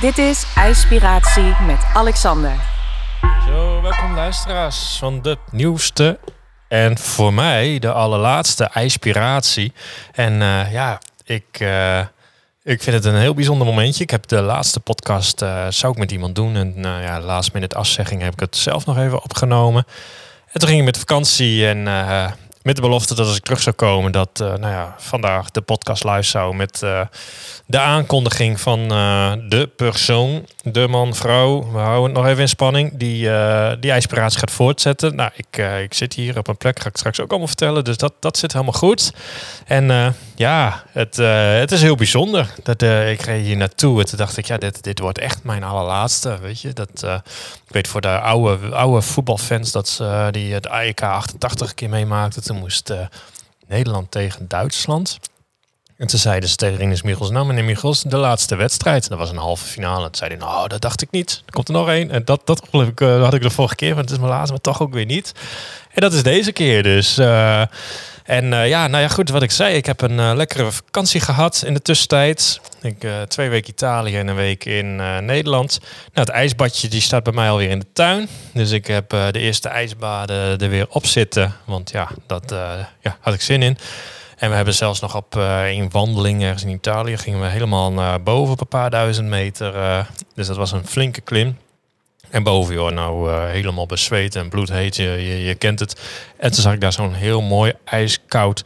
Dit is IJspiratie met Alexander. Zo, welkom luisteraars van de nieuwste en voor mij de allerlaatste IJspiratie. En eh, ja, ik, uh, ik vind het een heel bijzonder momentje. Ik heb de laatste podcast, uh, zou ik met iemand doen. En nou ja, de laatste minute afzegging heb ik het zelf nog even opgenomen. En toen ging ik met vakantie en met de belofte dat als ik terug zou komen, dat uh, nou ja, vandaag de podcast live zou met uh, de aankondiging van uh, de persoon, de man, vrouw, we houden het nog even in spanning, die die inspiratie gaat voortzetten. Nou, ik, ik zit hier op een plek, ga ik straks ook allemaal vertellen, dus dat, dat zit helemaal goed. En ja, het, het is heel bijzonder. Dat, ik reed hier naartoe en toen dacht ik, ja, dit, dit wordt echt mijn allerlaatste, weet je. Dat, ik weet voor de oude, oude voetbalfans dat ze die het AEK 88 keer meemaakten moest uh, Nederland tegen Duitsland. En toen zeiden ze tegen Rinus Michels, nou meneer Michels, de laatste wedstrijd. Dat was een halve finale. En toen zei nou dat dacht ik niet. Er komt er nog één. En dat, dat ik, uh, had ik de vorige keer, want het is mijn laatste, maar toch ook weer niet. En dat is deze keer dus. Uh, en uh, ja, nou ja, goed, wat ik zei. Ik heb een uh, lekkere vakantie gehad in de tussentijd. Ik, uh, twee weken Italië en een week in Nederland. Nou, het ijsbadje die staat bij mij alweer in de tuin. Dus ik heb de eerste ijsbaden er weer op zitten. Want ja, dat ja, had ik zin in. En we hebben zelfs nog op een wandeling ergens in Italië... gingen we helemaal naar boven op een paar duizend meter. dus dat was een flinke klim. En boven, joh, nou uh, helemaal bezweet en bloedheet, je, je, je, kent het. En toen zag ik daar zo'n heel mooi ijskoud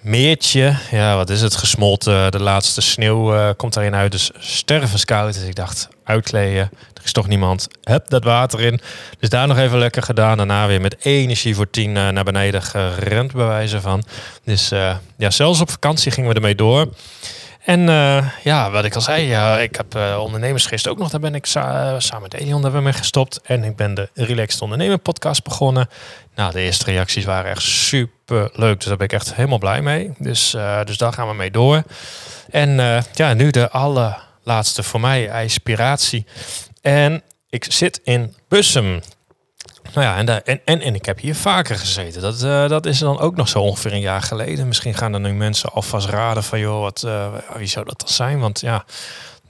meertje. Ja, wat is het? Gesmolten. De laatste sneeuw uh, komt daarin uit. Dus stervenskoud. Dus ik dacht, uitkleden. Er is toch niemand. Heb dat water in. Dus daar nog even lekker gedaan. Daarna weer met energie voor tien uh, naar beneden gerend bewijzen van. Dus ja, zelfs op vakantie gingen we ermee door. En uh, ja, wat ik al zei, ik heb uh, ondernemersgist ook nog. Daar ben ik sa samen met Elion we mee gestopt. En ik ben de Relaxed Ondernemer podcast begonnen. Nou, de eerste reacties waren echt super leuk. Dus daar ben ik echt helemaal blij mee. Dus, dus daar gaan we mee door. En ja, nu de allerlaatste voor mij, inspiratie. En ik zit in Bussum. Nou ja, en, en, ik heb hier vaker gezeten. Dat, uh, dat is dan ook nog zo ongeveer een jaar geleden. Misschien gaan er nu mensen alvast raden van, joh, wat, uh, wie zou dat dan zijn? Want ja,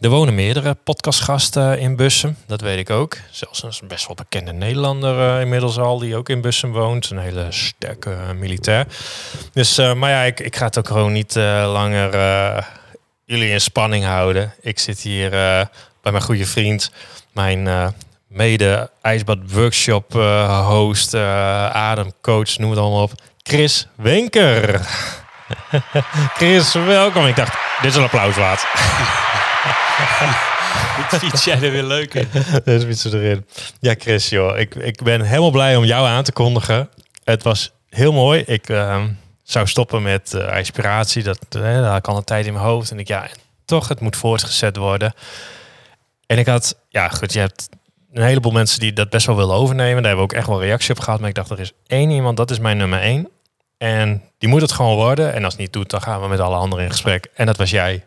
er wonen meerdere podcastgasten in Bussum. Dat weet ik ook. Zelfs een best wel bekende Nederlander inmiddels al, die ook in Bussum woont. Een hele sterke militair. Dus, maar ja, ik, ik ga het ook gewoon niet langer jullie in spanning houden. Ik zit hier bij mijn goede vriend, mijn mede ijsbad workshop uh, host, uh, ademcoach, noem het allemaal op. Chris Wenker. Chris, welkom. Ik dacht, dit is een applaus waard. Dit fiets jij er weer leuk in. Dit fietsen erin. Ja, Chris, joh. Ik, ik ben helemaal blij om jou aan te kondigen. Het was heel mooi. Ik uh, zou stoppen met uh, inspiratie. Dat, uh, dat kan een tijd in mijn hoofd. En ik, ja, toch, het moet voortgezet worden. En ik had, ja, goed, je hebt een heleboel mensen die dat best wel willen overnemen. Daar hebben we ook echt wel reactie op gehad. Maar ik dacht, er is één iemand, dat is mijn nummer één. En die moet het gewoon worden. En als het niet doet, dan gaan we met alle anderen in gesprek. En dat was jij.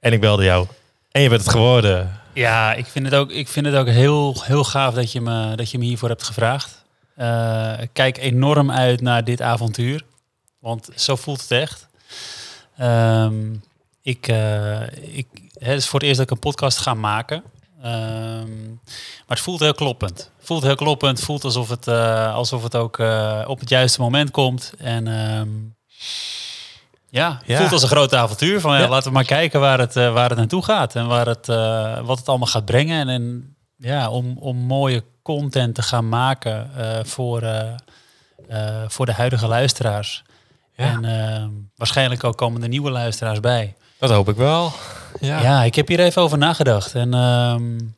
En ik belde jou. En je bent het geworden. Ja, ik vind het ook, ik vind het ook heel, heel gaaf dat je, me, dat je me hiervoor hebt gevraagd. Uh, kijk enorm uit naar dit avontuur. Want zo voelt het echt. Um, ik, uh, ik, het is voor het eerst dat ik een podcast ga maken. Um, maar het voelt heel kloppend. Voelt heel kloppend. Voelt alsof het, uh, alsof het ook uh, op het juiste moment komt. En um, ja, ja, voelt als een groot avontuur. Van, ja, ja. Laten we maar kijken waar het, uh, waar het naartoe gaat. En waar het, wat het allemaal gaat brengen. En, en ja, om, om mooie content te gaan maken voor, voor de huidige luisteraars. En ehm, waarschijnlijk ook komen er nieuwe luisteraars bij. Dat hoop ik wel. Ja, ja ik heb hier even over nagedacht. En um,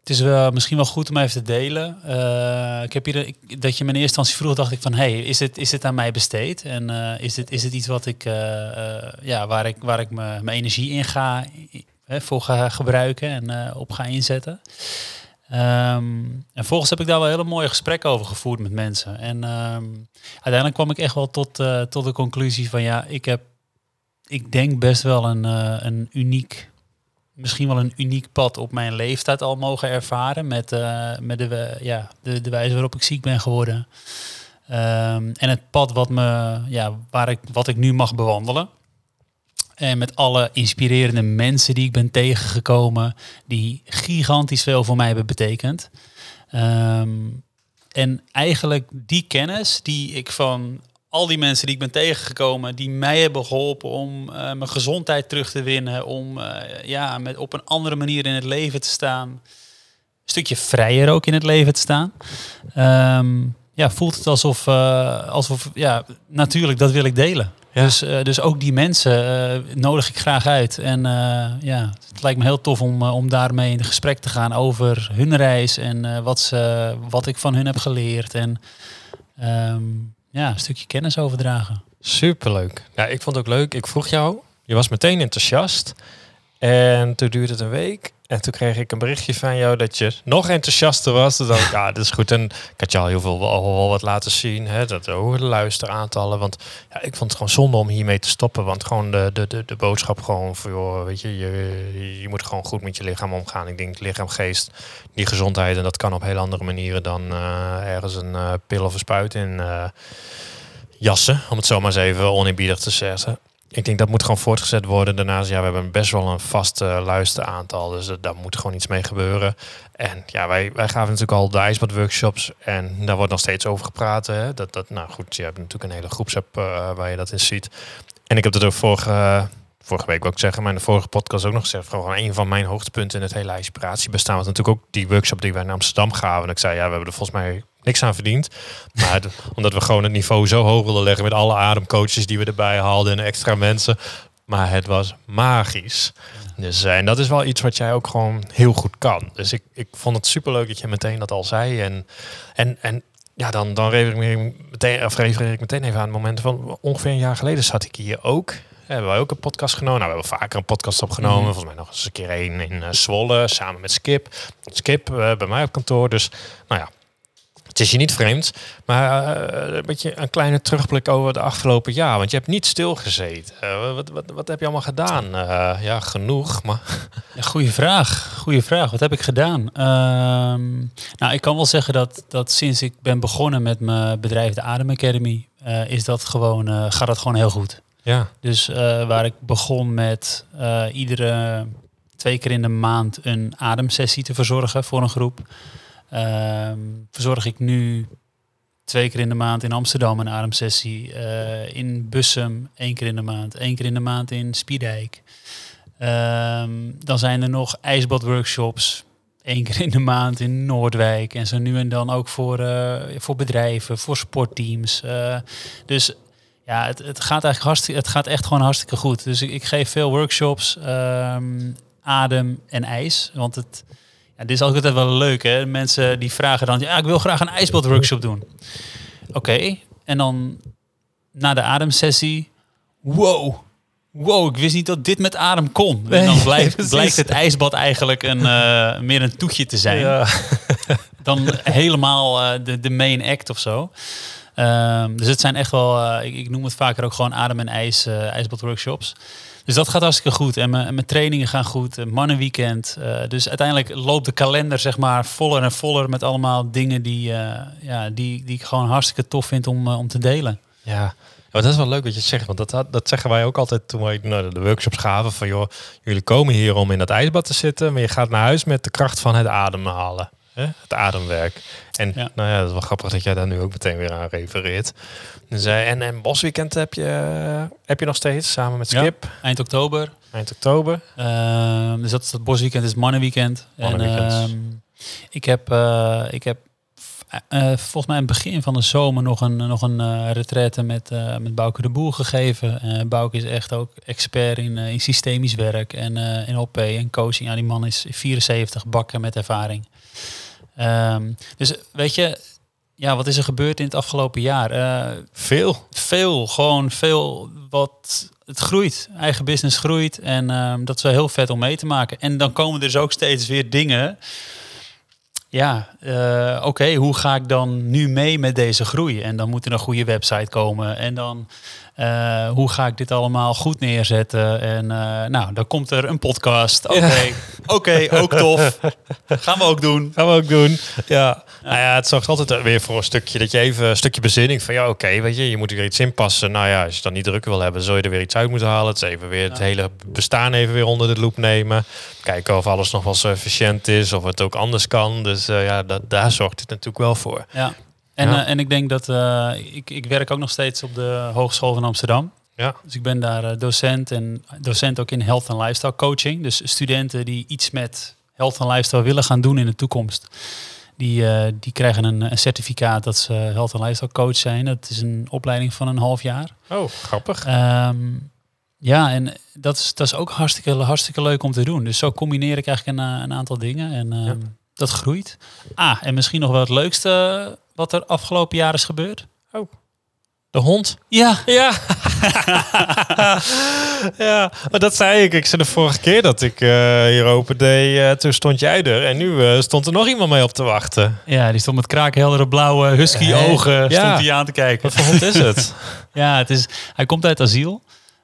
het is wel, misschien wel goed om even te delen. Uh, ik heb hier, dat je me in eerste instantie vroeg, dacht ik van... hey, is het, is aan mij besteed? En uh, is, het, is iets wat ik, uh, ja, waar ik, waar ik mijn energie in ga, voor ga gebruiken en op ga inzetten? Um, en volgens heb ik daar wel hele mooie gesprekken over gevoerd met mensen. En um, uiteindelijk kwam ik echt wel tot, tot de conclusie van... ja, ik heb ik denk best wel een, uh, een uniek, misschien wel een uniek pad op mijn leeftijd al mogen ervaren. Met, uh, met de, ja, de, de wijze waarop ik ziek ben geworden. Um, en het pad wat me, ja, waar ik, wat ik nu mag bewandelen. En met alle inspirerende mensen die ik ben tegengekomen, die gigantisch veel voor mij hebben betekend. Ehm, en eigenlijk die kennis die ik van al die mensen die ik ben tegengekomen, die mij hebben geholpen om eh, mijn gezondheid terug te winnen, om eh, ja, met, op een andere manier in het leven te staan. Een stukje vrijer ook in het leven te staan. Ehm, ja, voelt het alsof, uh, alsof, ja, natuurlijk, dat wil ik delen. Ja. Dus, dus ook die mensen nodig ik graag uit. En ja, het lijkt me heel tof om, om daarmee in gesprek te gaan over hun reis en wat, ze, wat ik van hun heb geleerd. En um, ja, een stukje kennis overdragen. Superleuk. Ja, ik vond het ook leuk. Ik vroeg jou, je was meteen enthousiast. En toen duurde het een week. En toen kreeg ik een berichtje van jou dat je nog enthousiaster was. Dacht ik, ja, dat is goed. En ik had je al heel veel al, al wat laten zien. Hè, dat de luisteraantallen. Want ja, ik vond het gewoon zonde om hiermee te stoppen. Want gewoon de, de, de, de boodschap gewoon voor, joh, weet je, je, je moet gewoon goed met je lichaam omgaan. Ik denk lichaam, geest, die gezondheid. En dat kan op heel andere manieren dan uh, ergens een uh, pil of een spuit in uh, jassen. Om het zo maar eens even oneerbiedig te zeggen ik denk dat moet gewoon voortgezet worden. Daarnaast, ja, we hebben best wel een vast uh, luisteraantal. Dus uh, daar moet gewoon iets mee gebeuren. En ja, wij, wij gaven natuurlijk al de ijsbadworkshops. En daar wordt nog steeds over gepraat. Hè? Dat, dat, nou goed, je hebt natuurlijk een hele groepsapp uh, waar je dat in ziet. En ik heb dat ook vorige, vorige week ik zeggen, maar in de vorige podcast ook nog gezegd. Gewoon een van mijn hoogtepunten in het hele inspiratie bestaan. Was natuurlijk ook die workshop die wij naar Amsterdam gaven. En ik zei, ja, we hebben er volgens mij niks aan verdiend. Maar omdat we gewoon het niveau zo hoog wilden leggen met alle ademcoaches die we erbij haalden en extra mensen. Maar het was magisch. Dus, en dat is wel iets wat jij ook gewoon heel goed kan. Dus ik, ik vond het superleuk dat je meteen dat al zei. En, en, en ja, dan, dan refereer ik, meteen, of refereer ik meteen even aan het moment van ongeveer een jaar geleden zat ik hier ook. Hebben wij ook een podcast genomen? Nou, we hebben vaker een podcast opgenomen. Mm. Volgens mij nog eens een keer één in uh, Zwolle, samen met Skip. Skip uh, bij mij op kantoor. Dus nou ja, het is je niet vreemd, maar uh, een beetje een kleine terugblik over de afgelopen jaar. Want je hebt niet stilgezeten. Uh, wat, wat, wat heb je allemaal gedaan? Uh, ja, genoeg. Maar... Goeie vraag. Goeie vraag. Wat heb ik gedaan? Um, nou, ik kan wel zeggen dat, dat sinds ik ben begonnen met mijn bedrijf, de Adem Academy, is dat gewoon, gaat dat gewoon heel goed. Ja. Dus waar ik begon met iedere twee keer in de maand een ademsessie te verzorgen voor een groep. Um, verzorg ik nu twee keer in de maand in Amsterdam een ademsessie. Uh, in Bussum één keer in de maand. één keer in de maand in Spiedijk. Um, dan zijn er nog ijsbadworkshops. één keer in de maand in Noordwijk. En zo nu en dan ook voor, uh, voor bedrijven, voor sportteams. Uh, dus ja, het, het, gaat eigenlijk hartstikke, het gaat echt gewoon hartstikke goed. Dus ik, geef veel workshops, um, adem en ijs. Want het, ja, dit is altijd wel leuk, hè? Mensen die vragen dan, ja, ik wil graag een ijsbadworkshop doen. Oké, okay. en dan na de ademsessie, wow, wow, ik wist niet dat dit met adem kon. En dan blijft, blijkt het ijsbad eigenlijk een, uh, meer een toetje te zijn. Ja. dan helemaal uh, de, de main act of zo. Um, dus het zijn echt wel, uh, ik, ik, noem het vaker ook gewoon adem- en ijs, ijsbadworkshops. Dus dat gaat hartstikke goed. En mijn, mijn trainingen gaan goed. Mannenweekend. Uh, dus uiteindelijk loopt de kalender zeg maar voller en voller met allemaal dingen die, uh, ja, die, die ik gewoon hartstikke tof vind om, uh, om te delen. Ja. Maar dat is wel leuk wat je zegt, want dat, dat zeggen wij ook altijd toen wij naar de workshops gaven. Van joh, jullie komen hier om in dat ijsbad te zitten, maar je gaat naar huis met de kracht van het ademhalen. Hè? Het ademwerk. En ja. nou ja, dat is wel grappig dat jij daar nu ook meteen weer aan refereert. Dus, uh, en, en Bosweekend heb je, uh, heb je nog steeds samen met Skip? Ja, eind oktober. Eind oktober. Uh, dus dat is het Bosweekend, is Mannenweekend. Mannenweekend. En, ik heb, uh, ik heb volgens mij in het begin van de zomer nog een, nog een retraite met, met Bouke de Boer gegeven. Bouke is echt ook expert in, in systemisch werk en in OP en coaching. Ja, die man is 74 bakken met ervaring. Um, dus weet je, ja, wat is er gebeurd in het afgelopen jaar? Uh, veel. Veel, gewoon veel wat het groeit. Eigen business groeit en um, dat is wel heel vet om mee te maken. En dan komen er dus ook steeds weer dingen. Ja, uh, oké, okay, hoe ga ik dan nu mee met deze groei? En dan moet er een goede website komen. En dan Eh, hoe ga ik dit allemaal goed neerzetten? En eh, nou, dan komt er een podcast. Oké, oké, ook tof. Gaan we ook doen. Gaan we ook doen. Ja. Nou ja, het zorgt altijd weer voor een stukje dat je even een stukje bezinning van ja, oké, weet je, je moet er iets in passen. Nou ja, als je dan niet druk wil hebben, zul je er weer iets uit moeten halen. Het is even weer het hele bestaan even weer onder de loep nemen. Kijken of alles nog wel zo efficiënt is, of het ook anders kan. Dus eh, ja, dat, daar zorgt het natuurlijk wel voor. Ja. En, Ja. eh, en ik denk dat eh, ik, ik werk ook nog steeds op de Hogeschool van Amsterdam. Ja. Dus ik ben daar eh, docent en docent ook in health en lifestyle coaching. Dus studenten die iets met health en lifestyle willen gaan doen in de toekomst. Die, die krijgen een, een certificaat dat ze health en lifestyle coach zijn. Dat is een opleiding van een half jaar. Oh, grappig. Ehm, ja, en dat is, dat is ook hartstikke, hartstikke leuk om te doen. Dus zo combineer ik eigenlijk een, een aantal dingen. En ehm, Ja. dat groeit. Ah, en misschien nog wel het leukste wat er afgelopen jaar is gebeurd. De hond. Ja, Ja. ja, maar dat zei ik. Ik zei de vorige keer dat ik eh, hier open deed, eh, toen stond jij er. En nu eh, stond er nog iemand mee op te wachten. ja die stond met kraakheldere blauwe husky ogen Ja. stond hij aan te kijken. Wat voor hond is het? Ja, het is, hij komt uit asiel.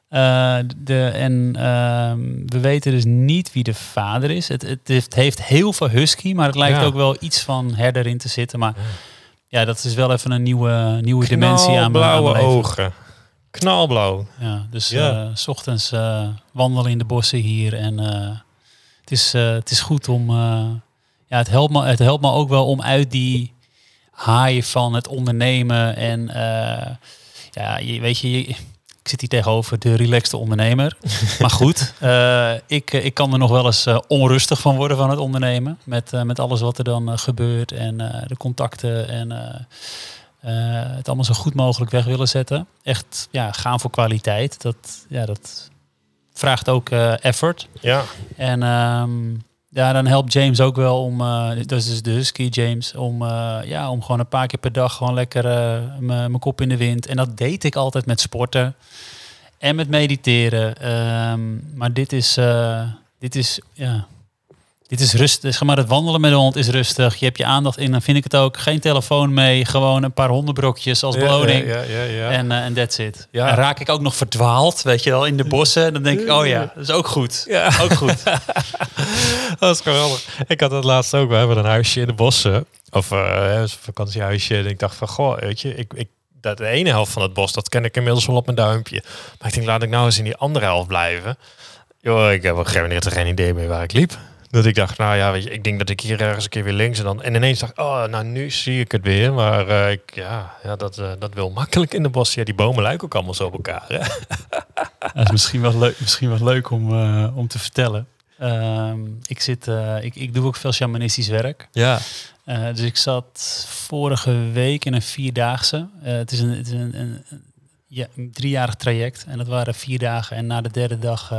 Eh, de, en ehm, we weten dus niet wie de vader is. Het, het heeft, heeft heel veel husky, maar het lijkt Ja. ook wel iets van herder in te zitten. Maar ja, dat is wel even een nieuwe, nieuwe dimensie aan blauwe ogen. Knalblauw. Ja, dus Ja. eh, s ochtends eh, wandelen in de bossen hier. En eh, het, is, het is goed om... ja, het helpt, me, het helpt me ook wel om uit die haai van het ondernemen. En ja, je, weet je, je- ik zit hier tegenover de relaxte ondernemer. maar goed, eh, ik, eh, ik kan er nog wel eens eh, onrustig van worden van het ondernemen. Met, met alles wat er dan gebeurt en de contacten en... het allemaal zo goed mogelijk weg willen zetten. Echt ja, gaan voor kwaliteit. Dat, ja, dat vraagt ook effort. Ja. En ehm, ja, dan helpt James ook wel om, eh, dat is dus de Husky James, om, eh, ja, om gewoon een paar keer per dag gewoon lekker m- mijn kop in de wind. En dat deed ik altijd met sporten en met mediteren. Ehm, maar dit is, dit is, ja, dit is rustig. Zeg maar, het wandelen met de hond is rustig. Je hebt je aandacht in, dan vind ik het ook. Geen telefoon mee, gewoon een paar hondenbrokjes als beloning. Ja, ja, ja. En, eh, en that's it. Ja. En raak ik ook nog verdwaald, weet je wel, in de bossen. Dan denk ik, oh ja, dat is ook goed. Ja. Ook goed. dat is geweldig. Ik had het laatst ook. We hebben een huisje in de bossen. Of eh, een vakantiehuisje. En ik dacht van, goh, weet je, ik, ik, dat de ene helft van het bos, dat ken ik inmiddels wel op mijn duimpje. Maar ik denk, laat ik nou eens in die andere helft blijven. Joh, ik heb op een gegeven moment geen idee meer waar ik liep. Dat ik dacht, nou ja, weet je, ik denk dat ik hier ergens een keer weer links en dan... En ineens dacht oh, nou nu zie ik het weer. Maar eh, ik, ja, ja dat, eh, dat wil makkelijk in de bos. Ja, die bomen lijken ook allemaal zo op elkaar. Hè? Dat is misschien wel leuk, misschien wel leuk om, eh, om te vertellen. Ehm, ik, zit, ik, ik doe ook veel shamanistisch werk. Ja. Dus ik zat vorige week in een vierdaagse. Het is een, het is een, een, een- ja, een driejarig traject. En dat waren vier dagen. En na de derde dag...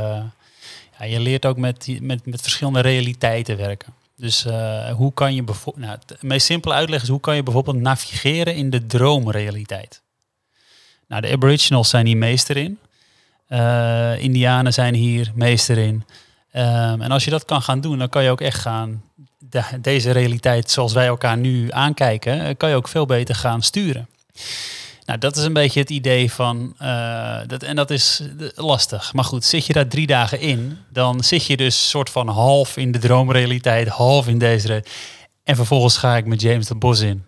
ja, je leert ook met, met, met verschillende realiteiten werken. Dus eh, hoe kan je bijvoorbeeld... Nou, het meest simpele uitleg is... hoe kan je bijvoorbeeld navigeren in de droomrealiteit? Nou, de aboriginals zijn hier meester in. Eh, Indianen zijn hier meester in. Ehm, en als je dat kan gaan doen, dan kan je ook echt gaan de- deze realiteit zoals wij elkaar nu aankijken, eh, kan je ook veel beter gaan sturen. Nou, dat is een beetje het idee van, eh, dat, en dat is lastig. Maar goed, zit je daar drie dagen in, dan zit je dus soort van half in de droomrealiteit, half in deze. En vervolgens ga ik met James het bos in.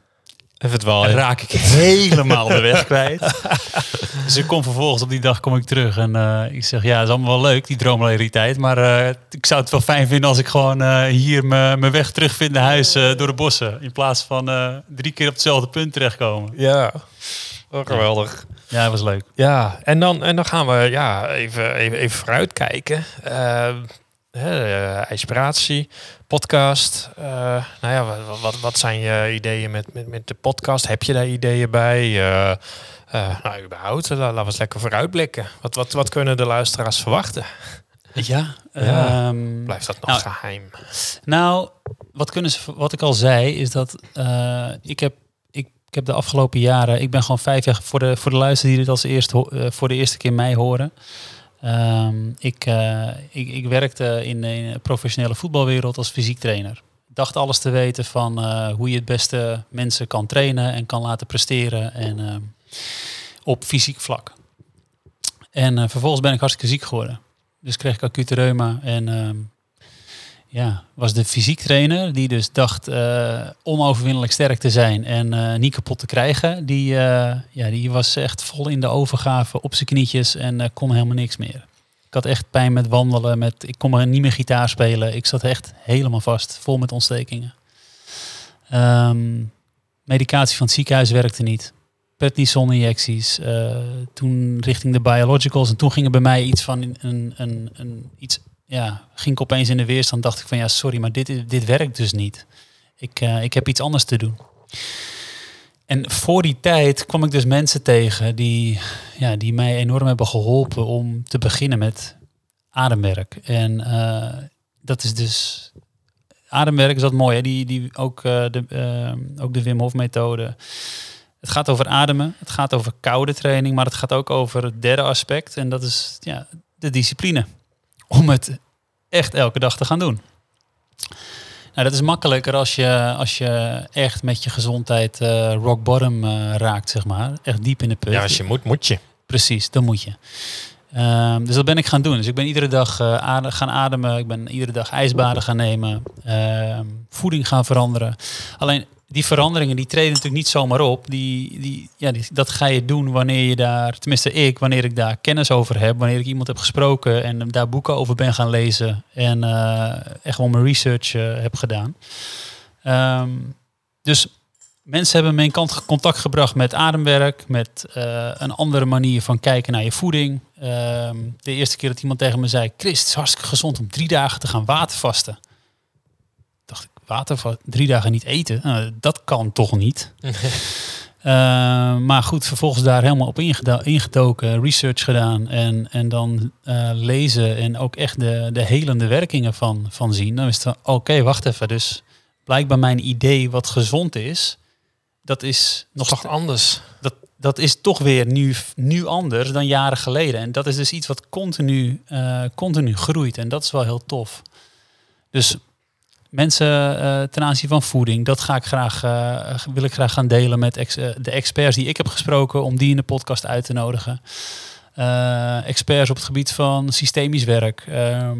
Even het wel. En raak ik helemaal de weg kwijt. Dus ik kom vervolgens op die dag kom ik terug en eh, ik zeg ja, het is allemaal wel leuk die droomrealiteit, maar eh, ik zou het wel fijn vinden als ik gewoon eh, hier mijn weg terugvind naar huis door de bossen in plaats van drie keer op hetzelfde punt terechtkomen. Ja, oh, geweldig. Ja, dat was leuk. Ja, en dan, en dan gaan we ja, even, even, even vooruitkijken. Eh, inspiratie, podcast. Eh, nou ja, wat, wat, wat zijn je ideeën met, met, met de podcast? Heb je daar ideeën bij? Nou, überhaupt, la- laten we eens lekker vooruitblikken. Wat, wat, wat kunnen de luisteraars verwachten? Ja, Ja. ehm, Blijft dat nog Nou, geheim? Nou, wat, kunnen ze, wat ik al zei, is dat ik, heb, heb de afgelopen jaren, ik ben gewoon vijf jaar voor de, voor de luisteraars die dit als eerste, eh, voor de eerste keer mij horen. Ehm, ik, eh, ik, ik werkte in, de professionele voetbalwereld als fysiek trainer. Dacht alles te weten van eh, hoe je het beste mensen kan trainen en kan laten presteren en, ehm, op fysiek vlak. En vervolgens ben ik hartstikke ziek geworden. Dus kreeg ik acute reuma en ehm, ja, was de fysiek trainer die dus dacht eh, onoverwinnelijk sterk te zijn en eh, niet kapot te krijgen. Die, eh, ja, die was echt vol in de overgave op zijn knietjes en kon helemaal niks meer. Ik had echt pijn met wandelen, met, ik kon niet meer gitaar spelen. Ik zat echt helemaal vast, vol met ontstekingen. Ehm, medicatie van het ziekenhuis werkte niet. Prednison-injecties. toen richting de biologicals. En toen ging er bij mij iets van een, een, een iets ja, ging ik opeens in de weerstand. Dacht ik van ja, sorry, maar dit, dit werkt dus niet. Ik, eh, ik heb iets anders te doen. En voor die tijd kwam ik dus mensen tegen die, ja, die mij enorm hebben geholpen om te beginnen met ademwerk. En eh, dat is dus. Ademwerk is dat mooi, hè? Die, die, ook, eh, de, ook de Wim Hof methode. Het gaat over ademen, het gaat over koude training, maar het gaat ook over het derde aspect. En dat is ja, de discipline om het echt elke dag te gaan doen. Nou, dat is makkelijker als je, als je echt met je gezondheid eh, rock bottom eh, raakt, zeg maar. Echt diep in de put. Ja, als je moet, moet je. Precies, dan moet je. Ehm, dus dat ben ik gaan doen. Dus ik ben iedere dag ade- gaan ademen. Ik ben iedere dag ijsbaden gaan nemen. Ehm, voeding gaan veranderen. Alleen die veranderingen die treden natuurlijk niet zomaar op. Die, die, ja, dat ga je doen wanneer je daar, tenminste ik, wanneer ik daar kennis over heb. Wanneer ik iemand heb gesproken en daar boeken over ben gaan lezen. En eh, echt wel mijn research eh, heb gedaan. Ehm, dus mensen hebben me in kant- contact gebracht met ademwerk, met eh, een andere manier van kijken naar je voeding. Ehm, de eerste keer dat iemand tegen me zei, Chris, het is hartstikke gezond om drie dagen te gaan watervasten. Ik, watervasten, drie dagen niet eten? Nou, dat kan toch niet? Eh, maar goed, vervolgens daar helemaal op ingedoken, research gedaan en, en dan eh, lezen en ook echt de, de helende werkingen van, van zien. Dan is het oké, wacht even. Dus blijkbaar mijn idee wat gezond is, dat is nog toch anders. dat, dat is toch weer nu, nu anders dan jaren geleden. En dat is dus iets wat continu, eh, continu groeit. En dat is wel heel tof. Dus mensen eh, ten aanzien van voeding, dat ga ik graag, eh, wil ik graag gaan delen met eh, de experts die ik heb gesproken, om die in de podcast uit te nodigen. Experts op het gebied van systemisch werk. Ehm,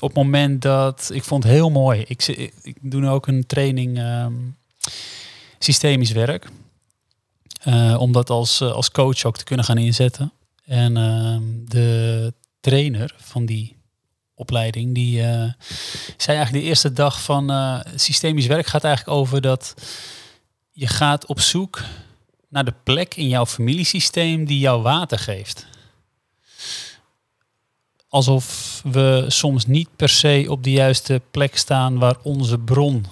op het moment dat, ik vond het heel mooi, ik, ik, doe nu ook een training ehm, systemisch werk. Om dat als, als coach ook te kunnen gaan inzetten. En ehm, de trainer van die opleiding, die eh, zei eigenlijk de eerste dag van eh, systemisch werk gaat eigenlijk over dat je gaat op zoek naar de plek in jouw familiesysteem die jou water geeft. Alsof we soms niet per se op de juiste plek staan waar onze bron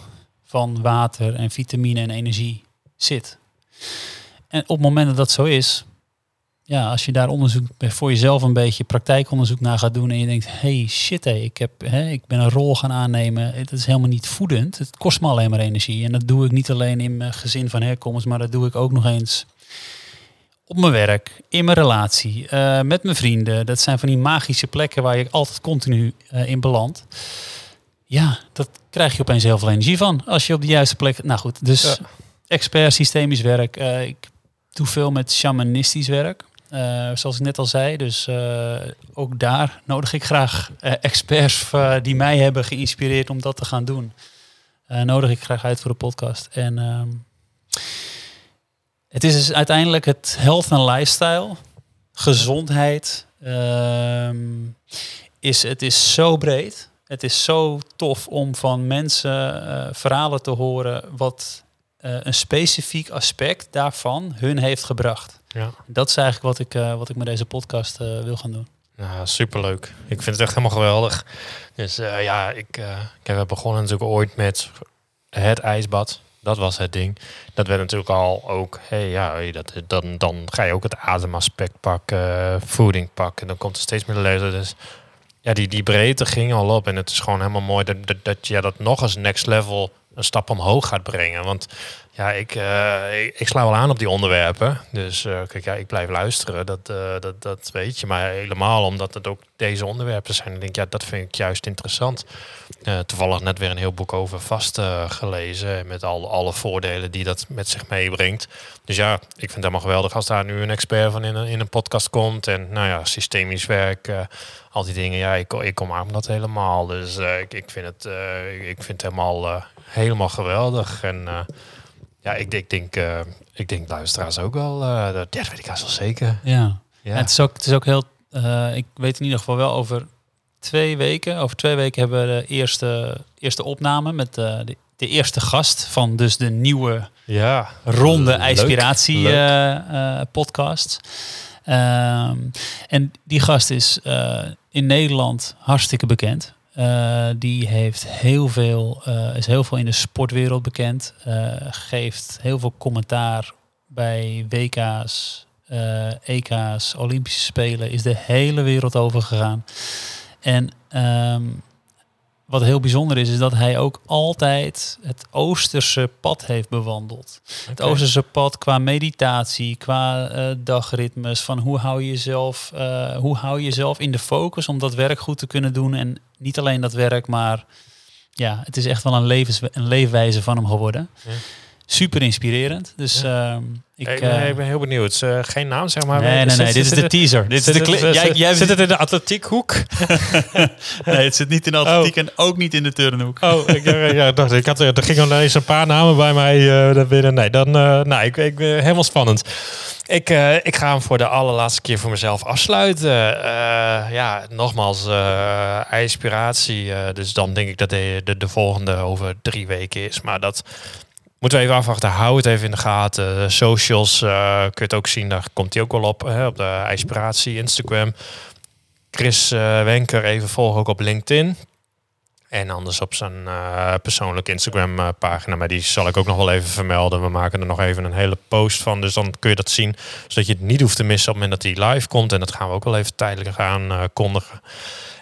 van water en vitamine en energie zit. En op het moment dat dat zo is, ja, als je daar onderzoek bij- voor jezelf een beetje praktijkonderzoek naar gaat doen en je denkt, hey shit, hey, ik, heb, hè, ik ben een rol gaan aannemen, het is helemaal niet voedend, het kost me alleen maar energie. En dat doe ik niet alleen in mijn gezin van herkomst, maar dat doe ik ook nog eens op mijn werk, in mijn relatie, eh, met mijn vrienden. Dat zijn van die magische plekken waar je altijd continu eh, in belandt. Ja, dat krijg je opeens heel veel energie van als je op de juiste plek. Nou goed, dus Ja. expert systemisch werk. Eh, ik doe veel met shamanistisch werk. Eh, zoals ik net al zei. Dus eh, ook daar nodig ik graag eh, experts die mij hebben geïnspireerd om dat te gaan doen. Nodig ik graag uit voor de podcast. En ehm, het is dus uiteindelijk het health en lifestyle, gezondheid. ehm, is, het is zo breed. Het is zo tof om van mensen verhalen te horen wat eh, een specifiek aspect daarvan hun heeft gebracht. Ja. Dat is eigenlijk wat ik, eh, wat ik met deze podcast eh, wil gaan doen. Nou, superleuk. Ik vind het echt helemaal geweldig. Dus ja, ik, ik heb begonnen natuurlijk ooit met het ijsbad. Dat was het ding. Dat werd natuurlijk al ook, hey, ja, dat, dan, dan ga je ook het ademaspect pakken, voeding pakken. Dan komt er steeds meer lezen. Dus ja, die, die breedte ging al op. En het is gewoon helemaal mooi dat, dat, dat je dat nog eens next level een stap omhoog gaat brengen. Want ja, ik, eh, ik, sla wel aan op die onderwerpen. Dus uh, kijk, ja, ik blijf luisteren, dat, uh, dat, dat weet je. Maar helemaal omdat het ook deze onderwerpen zijn. Ik denk, ja, dat vind ik juist interessant. toevallig net weer een heel boek over vastgelezen. met al, alle voordelen die dat met zich meebrengt. Dus ja, ik vind het helemaal geweldig als daar nu een expert van in een, in een podcast komt. En nou ja, systemisch werk, al die dingen. Ja, ik, ik kom aan dat helemaal. Dus ik, ik, vind het, ik vind het helemaal, helemaal geweldig. En ja, ik, ik denk, uh, ik denk luisteraars ook wel. Uh, dat, ja, weet ik wel zeker. Ja. ja. En het, is ook, het is ook heel. Ik weet in ieder geval wel over twee weken. Over twee weken hebben we de eerste, eerste opname met de, de eerste gast van dus de nieuwe ja, ronde inspiratie podcast. Um, en die gast is in Nederland hartstikke bekend. Uh, die heeft heel veel, uh, is heel veel in de sportwereld bekend. Uh, geeft heel veel commentaar bij WK's, EK's, Olympische Spelen. Is de hele wereld over gegaan. En um, wat heel bijzonder is, is dat hij ook altijd het Oosterse pad heeft bewandeld. Het Oosterse pad qua meditatie, qua uh, dagritmes, van hoe hou je jezelf, uh, hoe hou je jezelf in de focus om dat werk goed te kunnen doen. En niet alleen dat werk, maar ja, het is echt wel een, levens, een leefwijze van hem geworden. Ja super inspirerend. Dus uh, ik, uh, ik, ben, heel benieuwd. Uh, geen naam, zeg maar. Nee, nee, nee. dit is de teaser. Dit is de jij, jij zit het in de atletiekhoek? nee, het zit niet in de atletiek oh. en ook niet in de turnhoek. Oh, ik ja, dacht, ik had, er gingen ineens een paar namen bij mij uh, binnen. Nee, dan, nou, ik, ik helemaal spannend. Ik, ik ga hem voor de allerlaatste keer voor mezelf afsluiten. ja, nogmaals, inspiratie. dus dan denk ik dat de, de, de volgende over drie weken is. Maar dat Moeten we even afwachten. Hou het even in de gaten. socials uh, kun je het ook zien. Daar komt hij ook wel op. Hè, op de Inspiratie, Instagram. Chris uh, Wenker even volgen ook op LinkedIn. En anders op zijn uh, persoonlijke Instagram pagina. Maar die zal ik ook nog wel even vermelden. We maken er nog even een hele post van. Dus dan kun je dat zien. Zodat je het niet hoeft te missen op het moment dat hij live komt. En dat gaan we ook wel even tijdelijk gaan kondigen.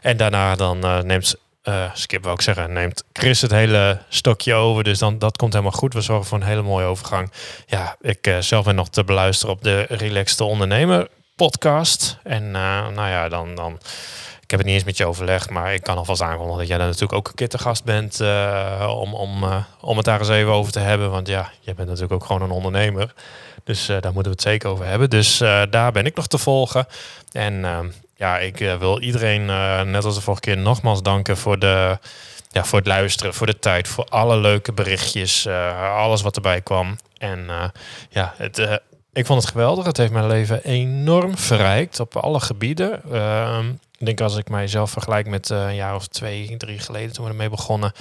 En daarna dan neemt uh, Skip wil ik zeggen, neemt Chris het hele stokje over. Dus dan, dat komt helemaal goed. We zorgen voor een hele mooie overgang. Ja, ik uh, zelf ben nog te beluisteren op de Relaxed Ondernemer podcast. En uh, nou ja, dan, dan... Ik heb het niet eens met je overlegd, maar ik kan alvast aankondigen dat jij daar natuurlijk ook een keer te gast bent om, om, om het daar eens even over te hebben. Want ja, jij bent natuurlijk ook gewoon een ondernemer. Dus daar moeten we het zeker over hebben. Dus daar ben ik nog te volgen. En ehm, ja, ik uh, wil iedereen, uh, net als de vorige keer, nogmaals danken voor, de, ja, voor het luisteren, voor de tijd, voor alle leuke berichtjes, uh, alles wat erbij kwam. En ja, het, ik vond het geweldig. Het heeft mijn leven enorm verrijkt op alle gebieden. Ehm, ik denk als ik mijzelf vergelijk met een jaar of twee, drie geleden toen we ermee begonnen.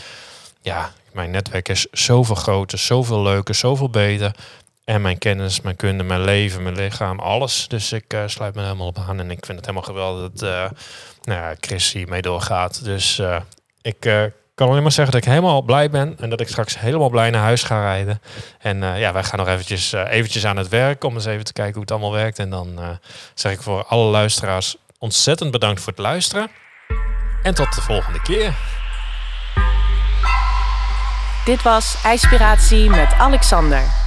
Ja, mijn netwerk is zoveel groter, zoveel leuker, zoveel beter. En mijn kennis, mijn kunde, mijn leven, mijn lichaam, alles. Dus ik uh, sluit me helemaal op aan. En ik vind het helemaal geweldig dat uh, nou ja, Chris hiermee doorgaat. Dus uh, ik kan alleen maar zeggen dat ik helemaal blij ben. En dat ik straks helemaal blij naar huis ga rijden. En ja, wij gaan nog eventjes, eventjes aan het werk om eens even te kijken hoe het allemaal werkt. En dan zeg ik voor alle luisteraars ontzettend bedankt voor het luisteren. En tot de volgende keer. Dit was IJspiratie met Alexander.